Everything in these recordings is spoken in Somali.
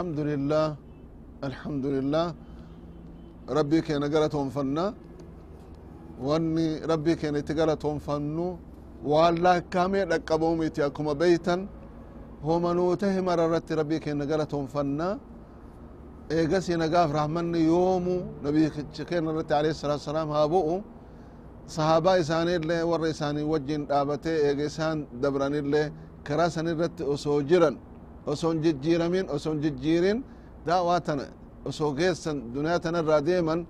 الحمد لله الحمد لله ربي كينا قلتهم فنا. واني ربي كينا تقلتهم فنو. والله كامي رقبهم يتياكما بيتا. هم نوته مررت ربي كينا قلتهم فنا. ايقس نقاف رحمن يوم نبي كينا رت عليه الصلاة والسلام هابوه صحابة إساني اللي ور إساني دابته ايقسان دبران اللي كراسن رت أسوجرن osoo jiran osoo hin jijjiiramin osoo hin jijjiirin daawaa tana osoo geessan duniyaa tana irraa deeman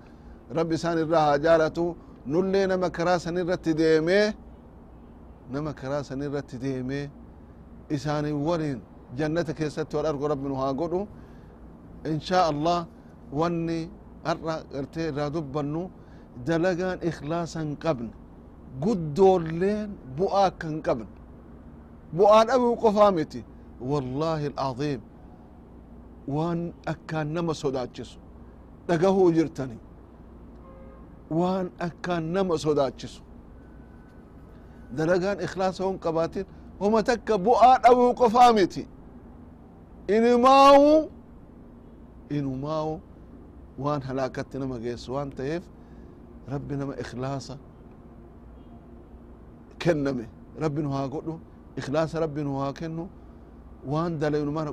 rabbi isaan irraa haa jaalatu nullee nama karaa san irratti deemee nama karaa san irratti deemee isaanii waliin jannata keessatti wal argu rabbi nu haa godhu in shaa allah wanni har'a gartee wallaahi alcaziim waan akkaan nama sodaachisu dhagahuu jirtani waan akkaan nama sodaachisu dalagaan ikhlaasa hon qabaatin homa takka bu'aa dhabuu qofaa miti inimaawu inumaawu waan halaakatti nama geessu waan ta'eef rabbi nama ikhlaasa kenname rabbi nu haa godhu ikhlaasa rabbi nu haa kennu waan dalaynu mara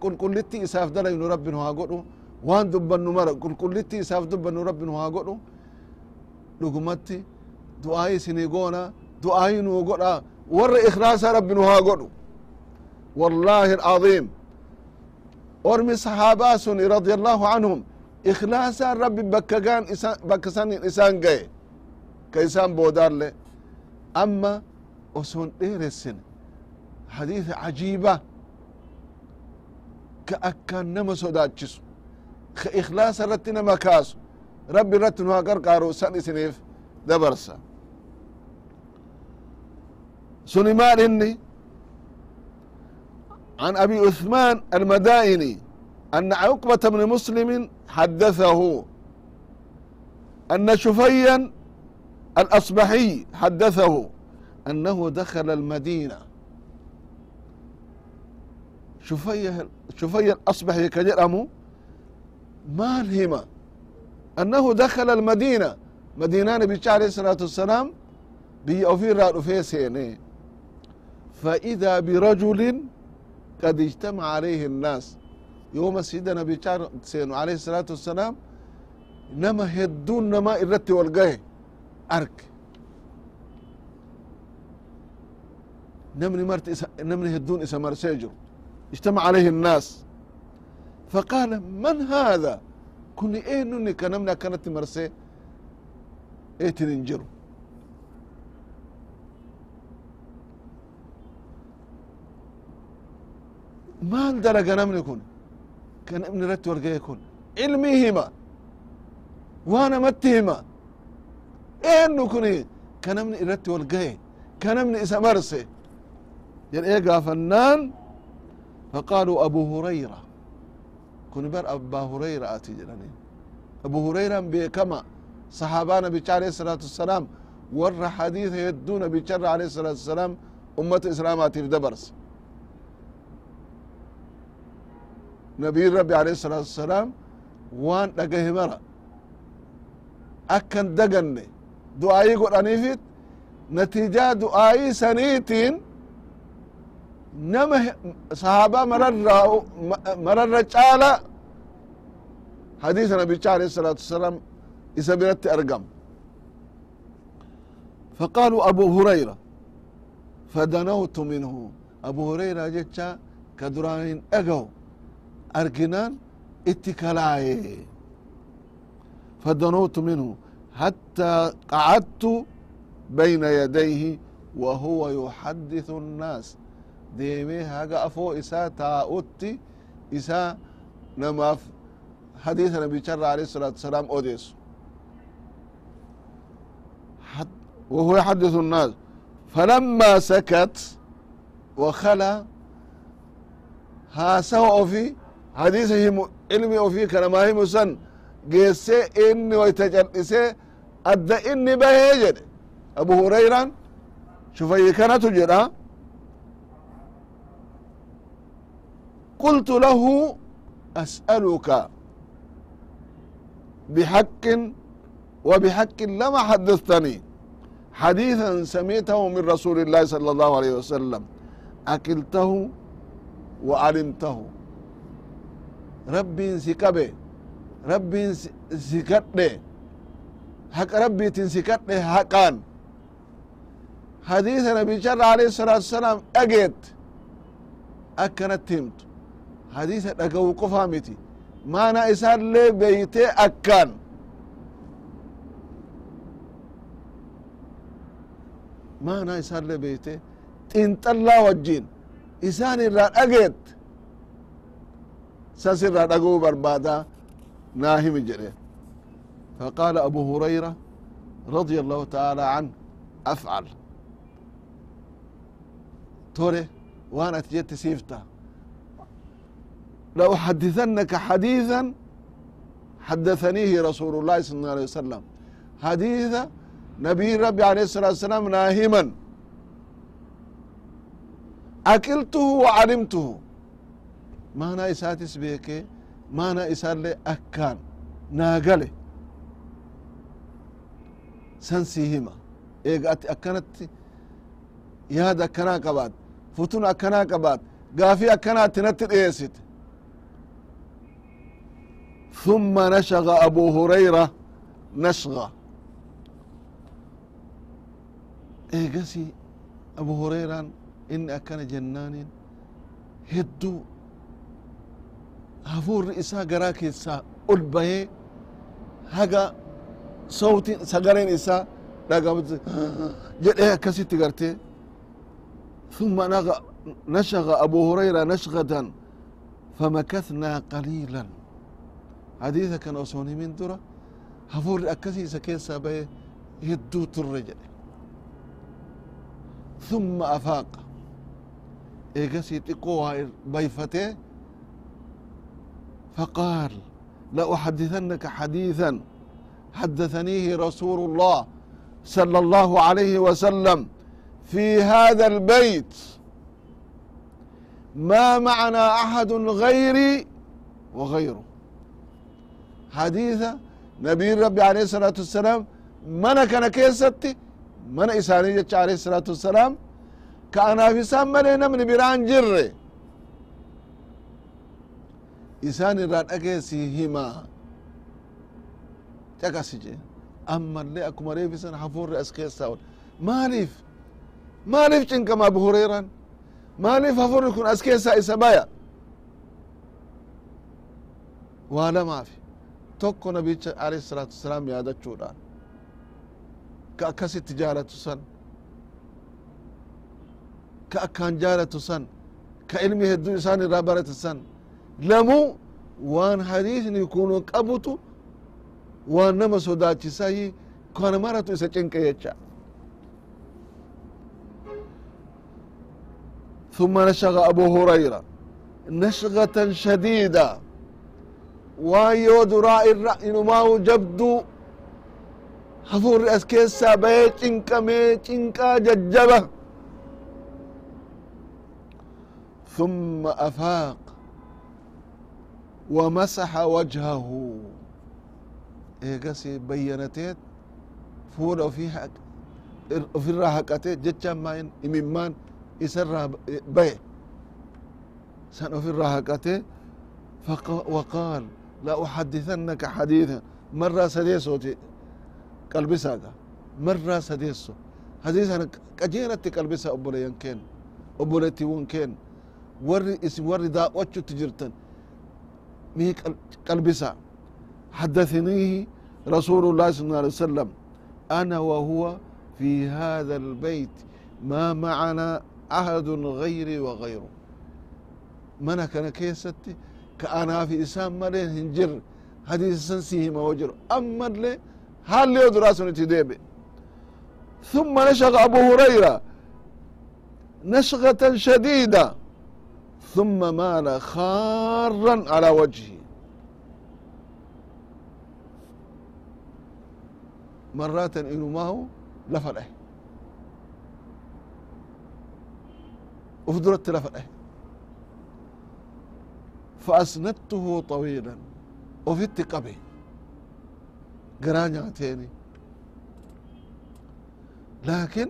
qulqullitti isaaf dalaynu rabbi nu haa godhu waan dubbannu mara qulqullitti isaaf dubbannu rabbi nu haa godhu. Dhugumatti du'aayi isinii goona du'aayi nuu godha warra ikhlaasa rabbi nu haa godhu. Wallaahi alcaziim ormi sahaabaa sun radia allahu anhum ikhlaasaan rabbi bakka gaan bakka sanin isaan gaye ka isaan boodaalle amma oson dheeressin hadiisa cajiiba ka akkaan nama sodaachisu ka ikhlaasa irratti nama kaasu rabbi irratti nu haa qarqaaru san isiniif dabarsa suni maal inni عن أبي عثمان المدائني أن عقبة بن مسلم حدثه أن شفيا الأصبحي حدثه أنه دخل المدينة شفي شفي الأصبحي كجرمه ما الهمة أنه دخل المدينة مدينة نبي عليه الصلاة والسلام بي أوفير رأفيسين فإذا برجل قد اجتمع عليه الناس يوم سيدنا نبي سينو عليه الصلاة والسلام نما هدون نما إرت والقاه أرك نمني مرت إسا نمني هدون إسا مرسيجر اجتمع عليه الناس فقال من هذا كوني ايه نوني كنمنا كانت مرسي ايه تننجرو maal dalaga namni kun ka namni irratti walgahe kun ilmii hima waa namatti hima eenyu kun ka namni irratti walgahe ka namni isa marse jedhee gaafannaan faqaaluu abu hurayra kun bar abbaa hurayraati jedhaniin abu hurayran beekama sahaabaa nabicha alayhi salaatu wassalaam warra hadiisa hedduu nabicharra alayhi salaatu wassalaam ummata islaamaatiif dabarse nabiyin rabbi alayhi salaatu wassalaam waan dhagahe mara akkan daganne du'aayii godhaniifit natiijaa du'aayii saniitiin nama sahaabaa mararra mararra caala hadiisa nabicha alayhi salaatu wassalaam isa biratti argam فقالوا أبو هريرة فدنوت منه أبو هريرة جتشا كدرانين أقو أرجنان اتكلاي فدنوت منه حتى قعدت بين يديه وهو يحدث الناس ديمي هاقا أفو إسا تاؤتي إسا نماف حديث النبي صلى عليه الصلاة والسلام أوديس وهو يحدث الناس فلما سكت وخلى هاسوا في حديثهم علمي وفي كلام هي مسن جيسي إني ويتجلسي أدى إني بهيجد أبو هريرة شوف أي كانت جرا قلت له أسألك بحق وبحق لما حدثتني حديثا سمعته من رسول الله صلى الله عليه وسلم أكلته وعلمته ربي سكبه ربي سكده حق ربي تنسكده حقان حديث نبي شر عليه الصلاة والسلام أجد أكنت تمت حديث أقو قفامتي ما أنا إسان لي بيتي أكان ما أنا إسان لي بيتي تنطلا وجين إسان الران أجد ساسر أقو بربادا ناهم جري فقال أبو هريرة رضي الله تعالى عنه أفعل توري وانا تجيت سيفتا لأحدثنك حديثا حدثنيه رسول الله صلى الله عليه وسلم حديث نبي ربي عليه الصلاة والسلام ناهما أكلته وعلمته ما أنا إساتس بيكي ما أنا إسال أكان ناقله سنسيهما إيقات أكنت ياد أكنا قبات فتون أكنا قبات قافي أكنا تنتر إيسيت ثم نشغ أبو هريرة نشغة إيقسي أبو هريرة إن أكن جنان هدو هفور إسا قراك إسا ألبيه هقا صوت سقرين إسا لقمت جدها كسيت قرتي ثم نشغ أبو هريرة نشغة فمكثنا قليلا حديث كان osoon من dura هفور akkasiisa keessaa bahe يدوت turre ثم أفاق. إيجاسي تقوها بيفته فقال لأحدثنك حديثا. حدثنيه رسول الله صلى الله عليه وسلم في هذا البيت. ما معنا أحد غيري وغيره؟ حديث نبي ربي عليه الصلاة والسلام من كان كيستي من إساني عليه الصلاة والسلام كأنا في سامن من بران جر إسان الران أكيسي هما تكسي أما اللي أكو مريف سن حفور أسكيسا ماليف maaliif cinkama abu hureyran maaliif hafurri kun as keessaa isa baya waa lamaafi tokko nabicha alayhi salaatu wasalaam yaadachuudhaan ka akkasitti jaalatu san ka akkaan jaalatu san ka ilmi hedduu isaan irraa barate san lamuu waan hadiisni kunu qabutu waan nama sodaachisayi kana maratu isa cinqe jecha ثم نشغ أبو هريرة نشغة شديدة waan yoo duraa irra inumaa jabdu hafuurri as keessaa ثم أفاق ومسح وجهه. إيقاسي بينتيت فورا في حق في الراحقتي جتشان ما مان يسر بي سنو في الراحقتي وقال لا أحدثنك حديثا. مرة سديسوتي قلبساقا مرة سديسو حديثا قجينتي قلبسا أبوليان كين. أبوليتي ون كين. وري اسم وري دا وچو تجرتن. مي قلبسا حدثنيه رسول الله صلى الله عليه وسلم. أنا وهو في هذا البيت. ما معنا أحد غيري وغيره. منا كان كيستي؟ كأنا في إسام مالين هنجر حديث سنسيه ما وجر أما اللي هل لي دراسة تديبي ثم نشغ أبو هريرة نشغة شديدة ثم مال خارا على وجهه مرات إنه ما هو لفره وفدرت لفره فأسندته طويلا وفت قبي قرا نياتيني لكن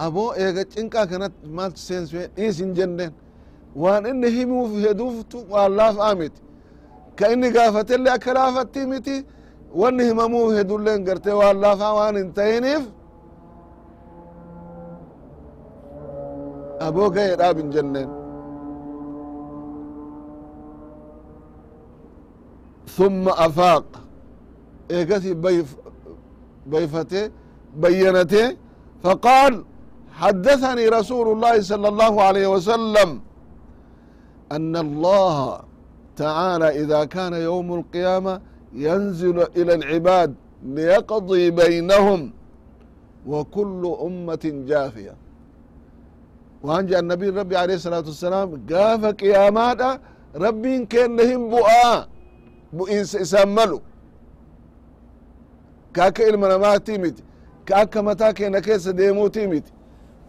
أبو إيغا چنقا كانت مالت سينس إيس جنن وان إني همو في هدوفتو والله فامت كإني قافت اللي أكلافتي متي واني هممو هدولين قرتي والله فوان انتينيف أبو قايد آبن جنن ثم أفاق إيقتي بيف بيفته بينته فقال حدثني رسول الله صلى الله عليه وسلم أن الله تعالى إذا كان يوم القيامة ينزل إلى العباد ليقضي بينهم وكل أمة جافية وأنجى النبي ربي عليه الصلاة والسلام قاف قيامات ربي كأنهم بؤا bu'iinsa isaan malu. Ka aka ilma namaatti miti ka aka mataa keenya keessa deemuuti miti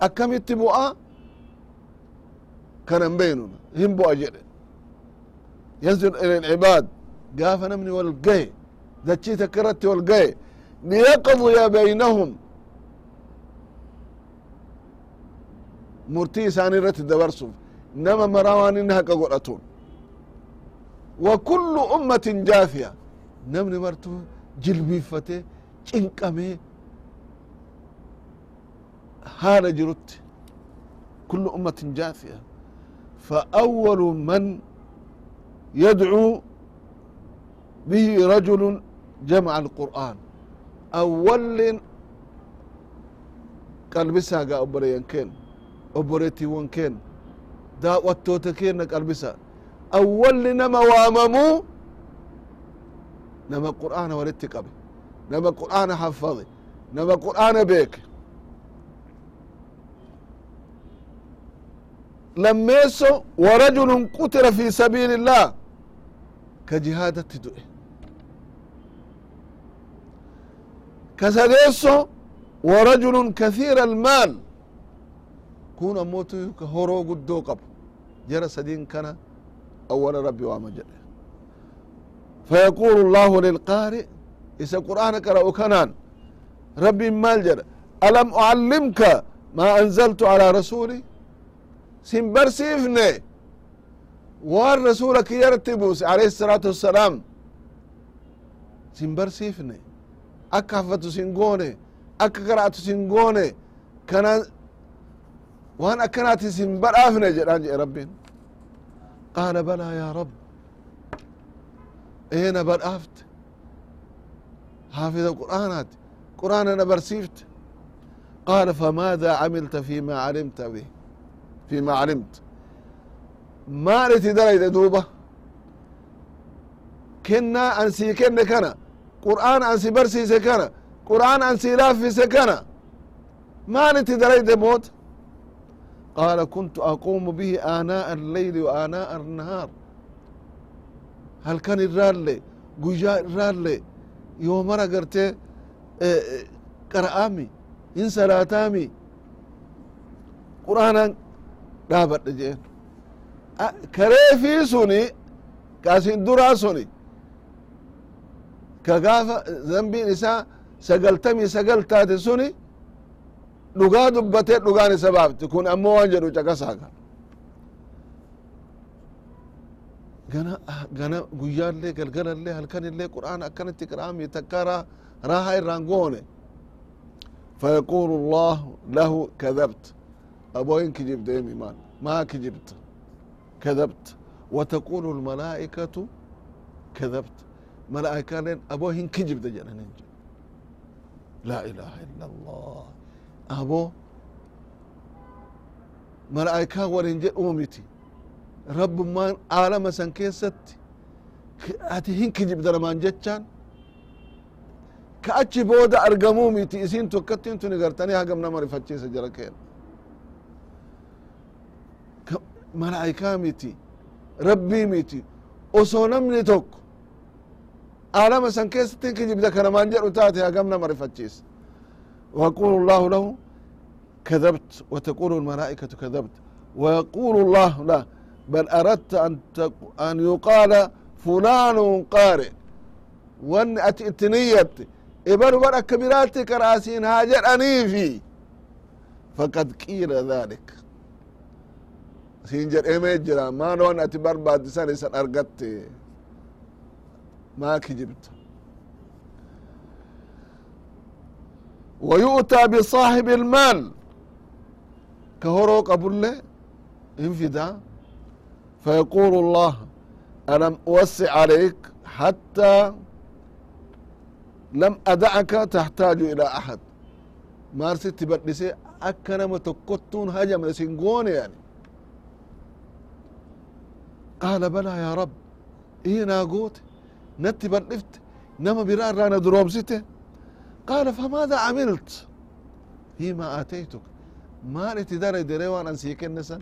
akkamitti bu'a kanan hin hin bu'a jedhe yasjud ila ilcibaad gaafa namni wal gahe dachii takka irratti wal gahe liyaqdiya baynahum. Murtii isaanii irratti dabarsuuf nama maraa waan inni haqa godhatuun وكل أمة جافية نمني مرتو جلبيفتي cinqamee haala jirutti كل أمة جافية فأول من يدعو به رجل جمع القرآن أول قلبسا قا أبريان كين أبريتي وان كين دا واتوتا كين awalni nama waamamu nama qur'aana walitti qabe nama qur'aana hafade nama qur'aana beeke lammeeso warajulun qutila fi sabiili illah ka jihaadatti du'e ka sadeeso warajulun kathiira almaal kun ammotu ka horoo guddoo qabu jara sadin kana awala rabbi waama jedhe fayaqulu llahu lilqaari isa qur'aana qara'u kanaan rabbiin maal jedha alam ucallimka maa anzaltu calaa rasuli sin barsiifne waan rasula kiyyarratti buuse alayhi isalaatu wassalaam sin barsiifne akka hafatu sin goone akka qara'atu sin goone kana waan akkanaati sin badhaafne jedhaan jedhe rabbiin qaala balaa yaa rab eena badhaafte haafida qur'aanaati qur'aana na barsiifte qaala famaada camilta fima calimta bih fima calimta maal itti dalayde duuba kennaa an sii kenne kana qur'aan an si barsiise kana qur'aan an sii laaffise kana maal itti dalayde moota qaala kuntu aquumu bihi aanaaء alleyli wa aanaaء annahaar halkan irraalle guyyaa irraalle yoo mara gartee qara'aami in salaataami qur'aanan dhaabadhe jeen. Kareefii suni kasin duraa suni ka gaafa zambiin isaa sagaltamii sagal taate suni dhugaa dubbatee dhugaan isa baafti kun ammoo waan jedhu caqasaaga gana gana guyyaallee galgalallee halkanillee qur'aan akkanatti qira'aami takka raaha irraan goone فيقول الله له كذبت أبوين كجبت إيمي مان ما كجبت كذبت وتقول الملائكة كذبت ملائكة لين أبوهن كجب دجنا ننجي لا إله إلا الله abo malaa'ikaa warin jedh miti rabbummaan aalama san keessatti. Ati hin kijibdaramaan jechaan. Ka achi booda argamuu miti isin tokkattin tun gartanii hagam nama rifachiisa jara keena malaa'ikaa miti rabbii miti osoo namni tokko aalama san keessatti hin kijibda kanamaan jedhu taate hagam nama rifachiisa. ويقول الله له كذبت وتقول الملائكة كذبت ويقول الله لا بل أردت أن, تق... أن يقال فلان قارئ وان أتنيت إبن ورا كبيرات كراسين هاجر أنيفي فقد قيل ذلك سينجر إيمي جرا ما نون أتبر بعد سنة سن أرقت ما كجبت ويؤتى بصاحب المال كهرو قبل انفدا فيقول الله ألم أوسع عليك حتى لم أدعك تحتاج إلى أحد مارست بدسي أكنما تقطون هجم سنقون يعني قال بلى يا رب إيه ناقوت نتي بدفت نما برار رانا درومسته قال فماذا عملت فيما آتيتك ما نتدري دري وانا نسيك النسان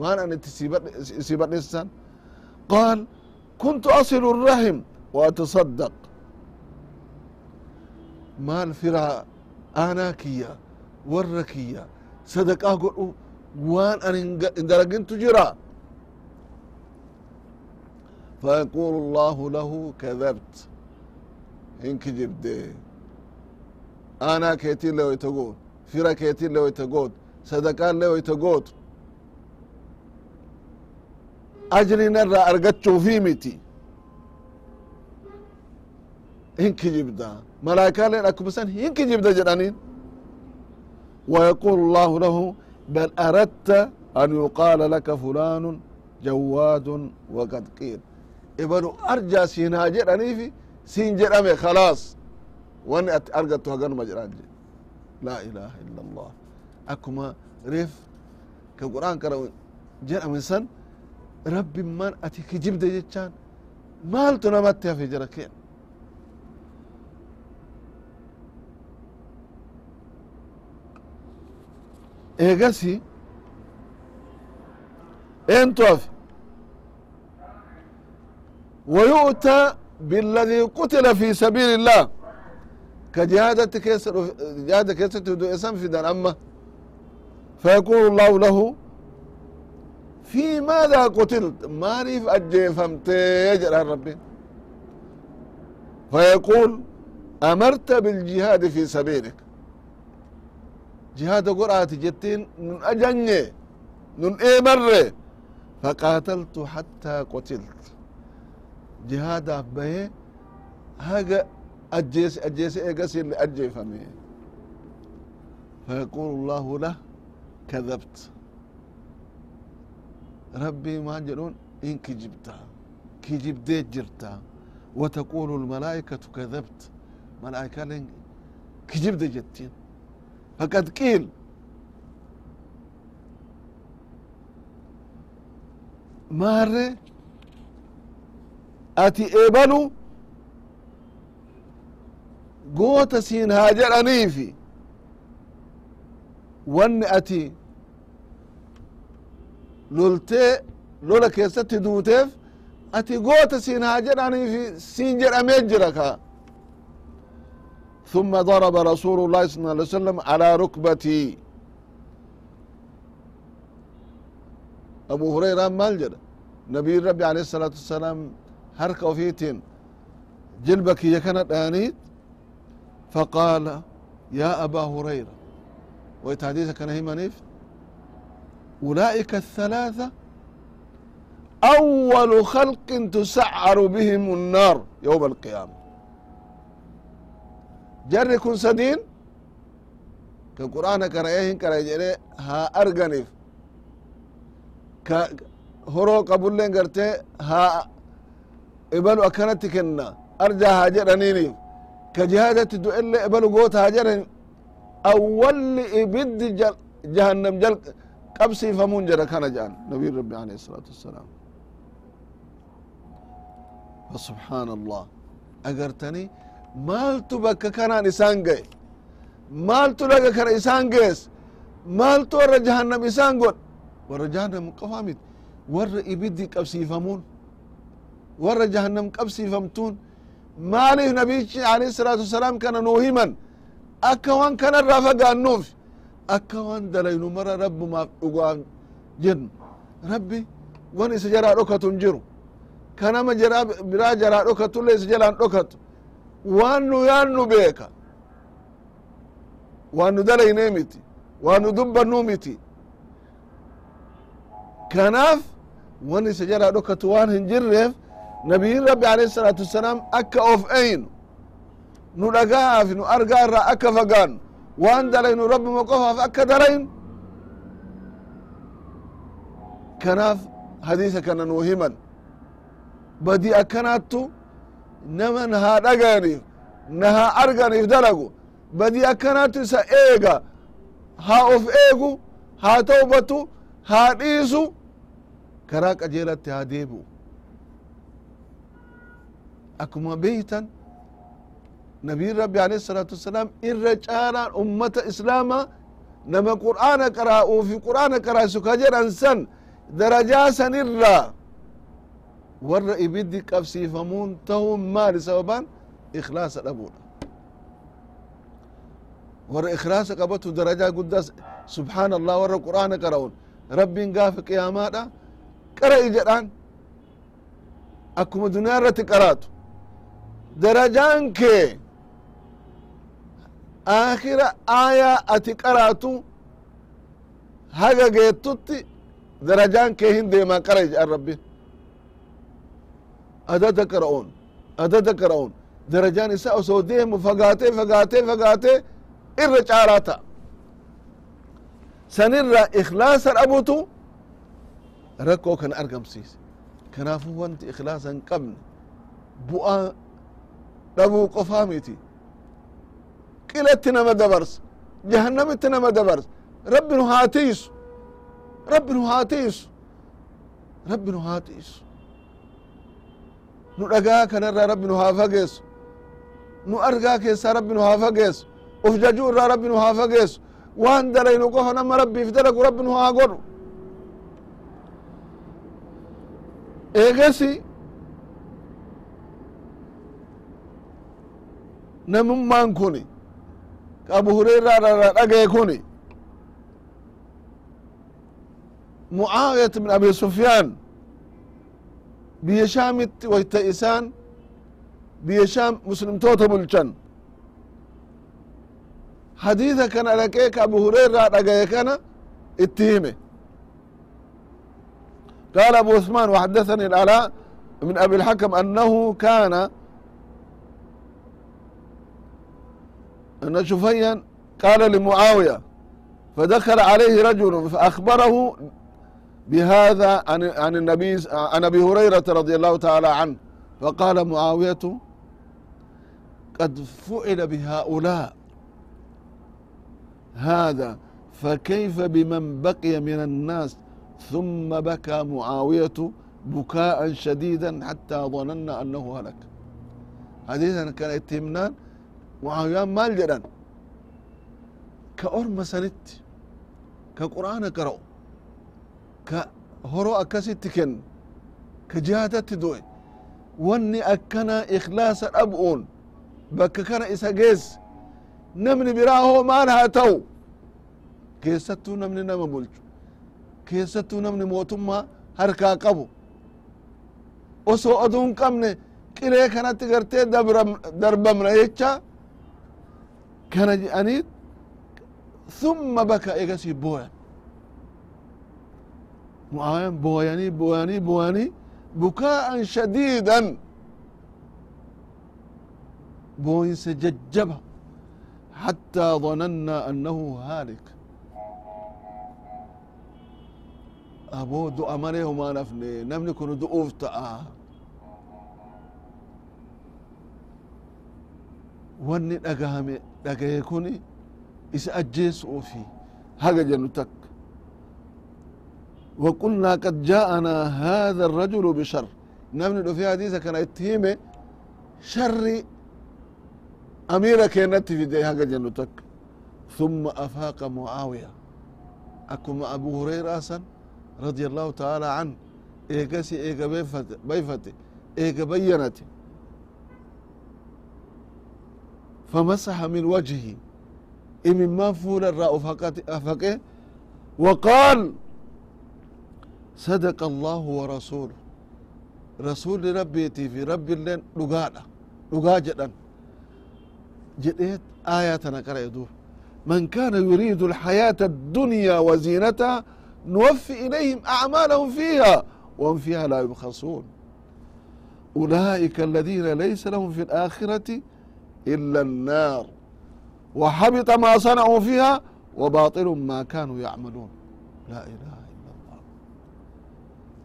وانا نتسيبت نسان قال كنت أصل الرحم وأتصدق maal firaa aanaa kiyya warra kiyya sadaqaa godhu waan an hin dalagintu jira فيقول الله له كذبت إنك جبت أنا كيتين لو يتقول فرا كيتين لو يتقول صدقان لو يتقول أجري نرى أرقتشو في متي إنك جبتا ملائكة لين أكبسان إنك جبتا جرانين ويقول الله له بل أردت أن يقال لك فلان جواد وقد قيل إبنو أرجى سينا جراني في سين جرامي خلاص واني أرقت هقن مجران لا إله إلا الله أكما ريف كقرآن كرا جرامي سن ربي من أتي كجبت جتشان مالتو نمتها في جركين eegasi eentu hafe ويؤتى بالذي قتل في سبيل الله كجهادة كيس جهادة كيس تدو اسم في دان أما فيقول الله له في ماذا قتلت؟ ماريف أجيفمت يجرى ربي. فيقول أمرت بالجهاد في سبيلك. جهاد قرآت جتين نن أجني نن إيمر فقاتلت حتى قتلت. جهاد أبه هاجا أجيس أجيس إيجاس اللي أجي فمي فيقول الله له كذبت ربي ما جرون إن كجبتها كجبديت جرتها وتقول الملائكة كذبت ملائكة لين كجبد جتين فقد قيل مارة أتي إبلو قوت سين هاجر أنيفي وان أتي لولتي لولا كيست دوتيف أتي قوت سين هاجر أنيفي سينجر أميجرك ثم ضرب رسول الله صلى الله عليه وسلم على ركبتي أبو هريرة مالجر نبي ربي عليه الصلاة والسلام هرك وفيتين جلبك يكنت آنيت فقال يا أبا هريرة ويتحديث كان هي منيف أولئك الثلاثة أول خلق تسعر بهم النار يوم القيامة jarri kun sadiin ka qur'aana qara'ee hin qara'e jedhe haa arganiif ka horoo qabulleen gartee haa ibalu akkanatti kenna arjaa haa jedhaniiniif ka jihaadatti du'ellee ibalu goota haa jedhan awwalli ibiddi jahannam jal qabsiifamuun jedha kana jedhan nabiin rabbi alayhi salaatu wassalaam فسبحان الله أجرتني maaltu bakka kanaan isaan gaye maaltu laga kana isaan gees maaltu warra jahannam isaan god warra jahannam qofaa miti warra ibiddi qabsiifamuun warra jahannam qabsiifamtuun maaliif nabichi alayhi salaatu wasalaam kana nuu himan akka waan kanarraa fagaannuuf akka waan dalaynu mara rabbumaaf dhugaan jennu. Rabbi wan isa jalaa dhokatu hin jiru. Kanama biraa jalaa dhokatullee isa jalaan dhokatu. Waan nu yaannu beeka. Waan nu dalaynee miti. Waan nu dubbannuu miti. Kanaaf wan isa jalaa dhokatu waan hin jirreef nabiyin rabbi alayhi salaatu wassalaam akka of eynu nu dhaga'aaf nu argaa irraa akka fagaannu waan dalaynu rabbima qofaaf akka dalaynu kanaaf hadiisa kana nuu himan. Badii akkanaattu nama na haa dhagayaniif na haa arganiif dalagu. Badii akkanaattu isa eega haa of eegu haa tawbatu haa dhiisu. Karaa qajeelatti haa deebi'u akkuma beeytan nabiyin rabbi alayhi salaatu wassalaam irra caalaan ummata islaamaa nama qur'aana qaraa'uu fi qur'aana qaraasu ka jedhan san darajaa san irraa warra ibiddi qabsiifamuun tahun maali sababan ikhlaasa dhabuudha warra ikhlaasa qabatu darajaa guddaa subxaana allah warra qur'aana qara'uun rabbiin gaafa qiyaamaadha qara'i jedhaan akkuma duniyaa irratti qaraatu darajaan kee aakira aayaa ati qaraatu haga geettutti darajaan kee hin deemaa qara'i jedhan rabbiin adada qara'uun adada qara'uun darajaan isa osoo deemu fagaatee fagaatee fagaatee irra caalaa ta'a. Sanirra ikhlaasa dhabutu rakkoo kana argamsiise. Kanaafuu wanti ikhlaasa hin qabne dhabuu qofaa miti qilatti nama dabarsa jahannamitti nama dabarsa. Rabbi nu haa tiisu rabbi nu haa tiisu rabbi nu haa tiisu nu dhagaa kanarraa rabbi nu haa fageessu. Nu argaa keessaa rabbi nu haa fageessu. Uf jajuu irraa rabbi nu haa fageessu. Waan dalaynu qofa nama rabbiif dalagu rabbi nu haa godhu. Eegasi namummaan kuni abu hureyraa irraa dhagaye kuni mucaawiyat min abi sufyaan biyya shaamitti wayta isaan biyya shaam muslimtoota bulchan hadiisa kana dhaqee ka abu hureyraa dhagaye kana itti hime قال أبو عثمان وحدثني العلاء من أبي الحكم أنه كان أن شفيا قال لمعاوية فدخل عليه رجل فأخبره بهذا عن عن النبي عن ابي هريره رضي الله تعالى عنه فقال معاويه قد فعل بهؤلاء هذا فكيف بمن بقي من الناس ثم بكى معاويه بكاء شديدا حتى ظننا انه هلك حديثا كان اتهمنان معاوية مال جدان كأرم سنت كقرآن kennu ka jihaadatti du'e wanni akkana ikhlaasa dhab'uun bakka kana isa geesse namni biraa hoo maal haa ta'u keessattuu namni nama bulchu keessattuu namni mootummaa harkaa qabu osoo oduu hin qabne qilee kanatti gartee darbamna jecha kana je'aniit thumma baka egasii booyan معاوية بوياني بوياني بوياني بكاء شديدا بوينس ججبة حتى ظننا أنه هالك أبو دو أماني وما نفني نمني كنو دو أوفتا واني دقاهمي دقاهي كوني إس أجيس أوفي هاقا جنو تك وقلنا قد جاءنا هذا الرجل بشر. نمن في حديثة كان اتهيمه شر أميرة كانت في دي حاجة جنتك. ثم أفاق معاوية. أكما أبو هريرة أسن رضي الله تعالى عنه. إيقاسي إيقا بيفت بيفت إيقا بينت فمسح من وجهه إمن ما فول الرأو فقه وقال صدق الله ورسوله رسول ربيتي في رب اللين لقانا لقا جدا جديت آية نقرأ يدوه من كان يريد الحياة الدنيا وزينتها نوفي إليهم أعمالهم فيها وهم فيها لا يبخسون أولئك الذين ليس لهم في الآخرة إلا النار وحبط ما صنعوا فيها وباطل ما كانوا يعملون لا إله إلا الله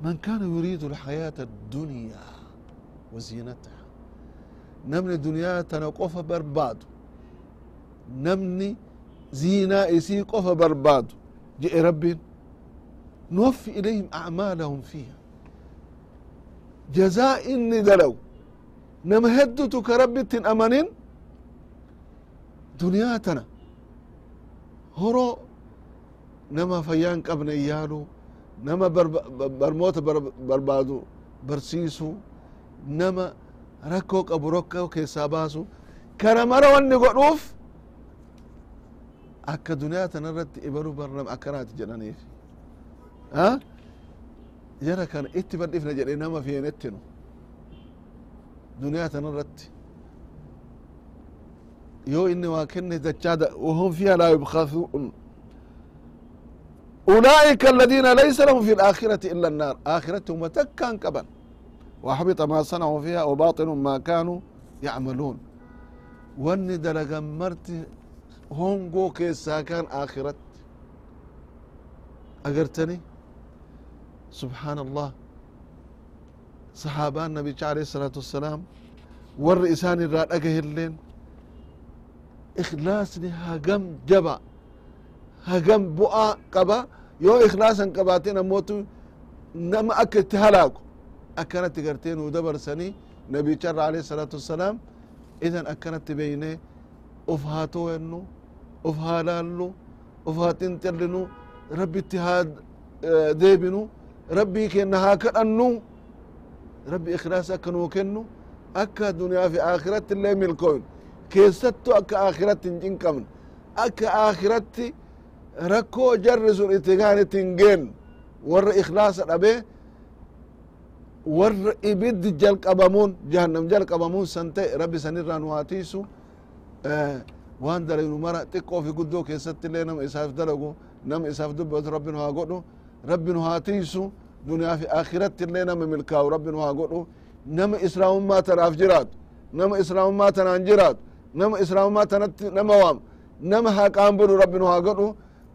من كان يريد الحياة الدنيا وزينتها نمني دنيا تنقف برباد نمني زينة إسي قف برباد جئ ربي نوفي إليهم أعمالهم فيها جزاء إني دلو نما هدتو كربي dunyaa horo nama fayyaa hin qabne yaalu nama barmoota barbaadu barsiisu nama rakkoo qabu rakkoo keessaa baasu kana mara wanni godhuuf akka dunyaa tana irratti ibaluu barnam akkanaati jedhaniif jara kana itti badhifna jedhe nama feenettinu dunyaa tana irratti yoo inni waa kenne dachaa wahum fiha laa yubkasuun أولئك الذين ليس لهم في الآخرة إلا النار آخرتهم تكان قبل وحبط ما صنعوا فيها وباطل ما كانوا يعملون واني دلقا مرتي hongoo keessaa kan akhiratti agartani subxaan allah saxaabaan nabicha alayh الsalaatu wassalaam warri isaan irraa dhagahelleen إخلاصني هجم جبا. هجم بؤا قبا. يو إخلاصا قباتين موت نما أكت هلاك أكنت قرتين ودبر سني نبي شر عليه الصلاة والسلام. إذا أكنت بيني أفهاتو إنه أفهالالو أفهاتين تلنو ربي اتهاد آه، ديبنو ربي كأنها كأنو ربي إخلاصا كنو كنو. أكا دنيا في آخرة اللي ملكوين keessattu akka akhiratti hin cinqamne akka akhiratti rakkoo jarri sun itti gaanitti hin geennu warra ikhlaasa dhabee warra ibiddi jalqabamuun jahannam jalqabamuun san ta'e rabbi sanirraa nu haa tiisu waan dalaynu mara xiqqoo guddoo keessatti illee nama isaaf dalagu nama isaaf dubbatu rabbi nu haa godhu rabbi nu haa tiisu duniyaa fi akhiratti illee nama milkaa'u rabbi nu haa godhu nama islaamummaa tanaaf jiraatu nama islaamummaa tanaan jiraatu nama islaamummaa tanatti nama waam nama haqaan bulu rabbi nu haa godhu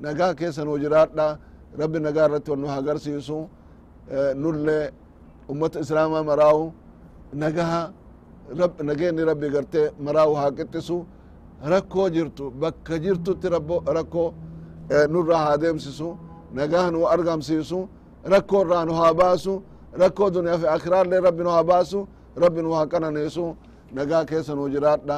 nagaa keessa nuu jiraadha rabbi nagaa irratti wal nu haa agarsiisu nullee ummata islaamaa maraawu nagaha nageenni rabbi gartee maraawu haa qixxisu rakkoo jirtu bakka jirtutti rakkoo nurraa haa deemsisu nagaa nu argamsiisu rakkoo irraa nu haa baasu rakkoo duniyaa fi akiraallee rabbi nu haa baasu rabbi nu haa qananeesu nagaa keessa nu jiraadha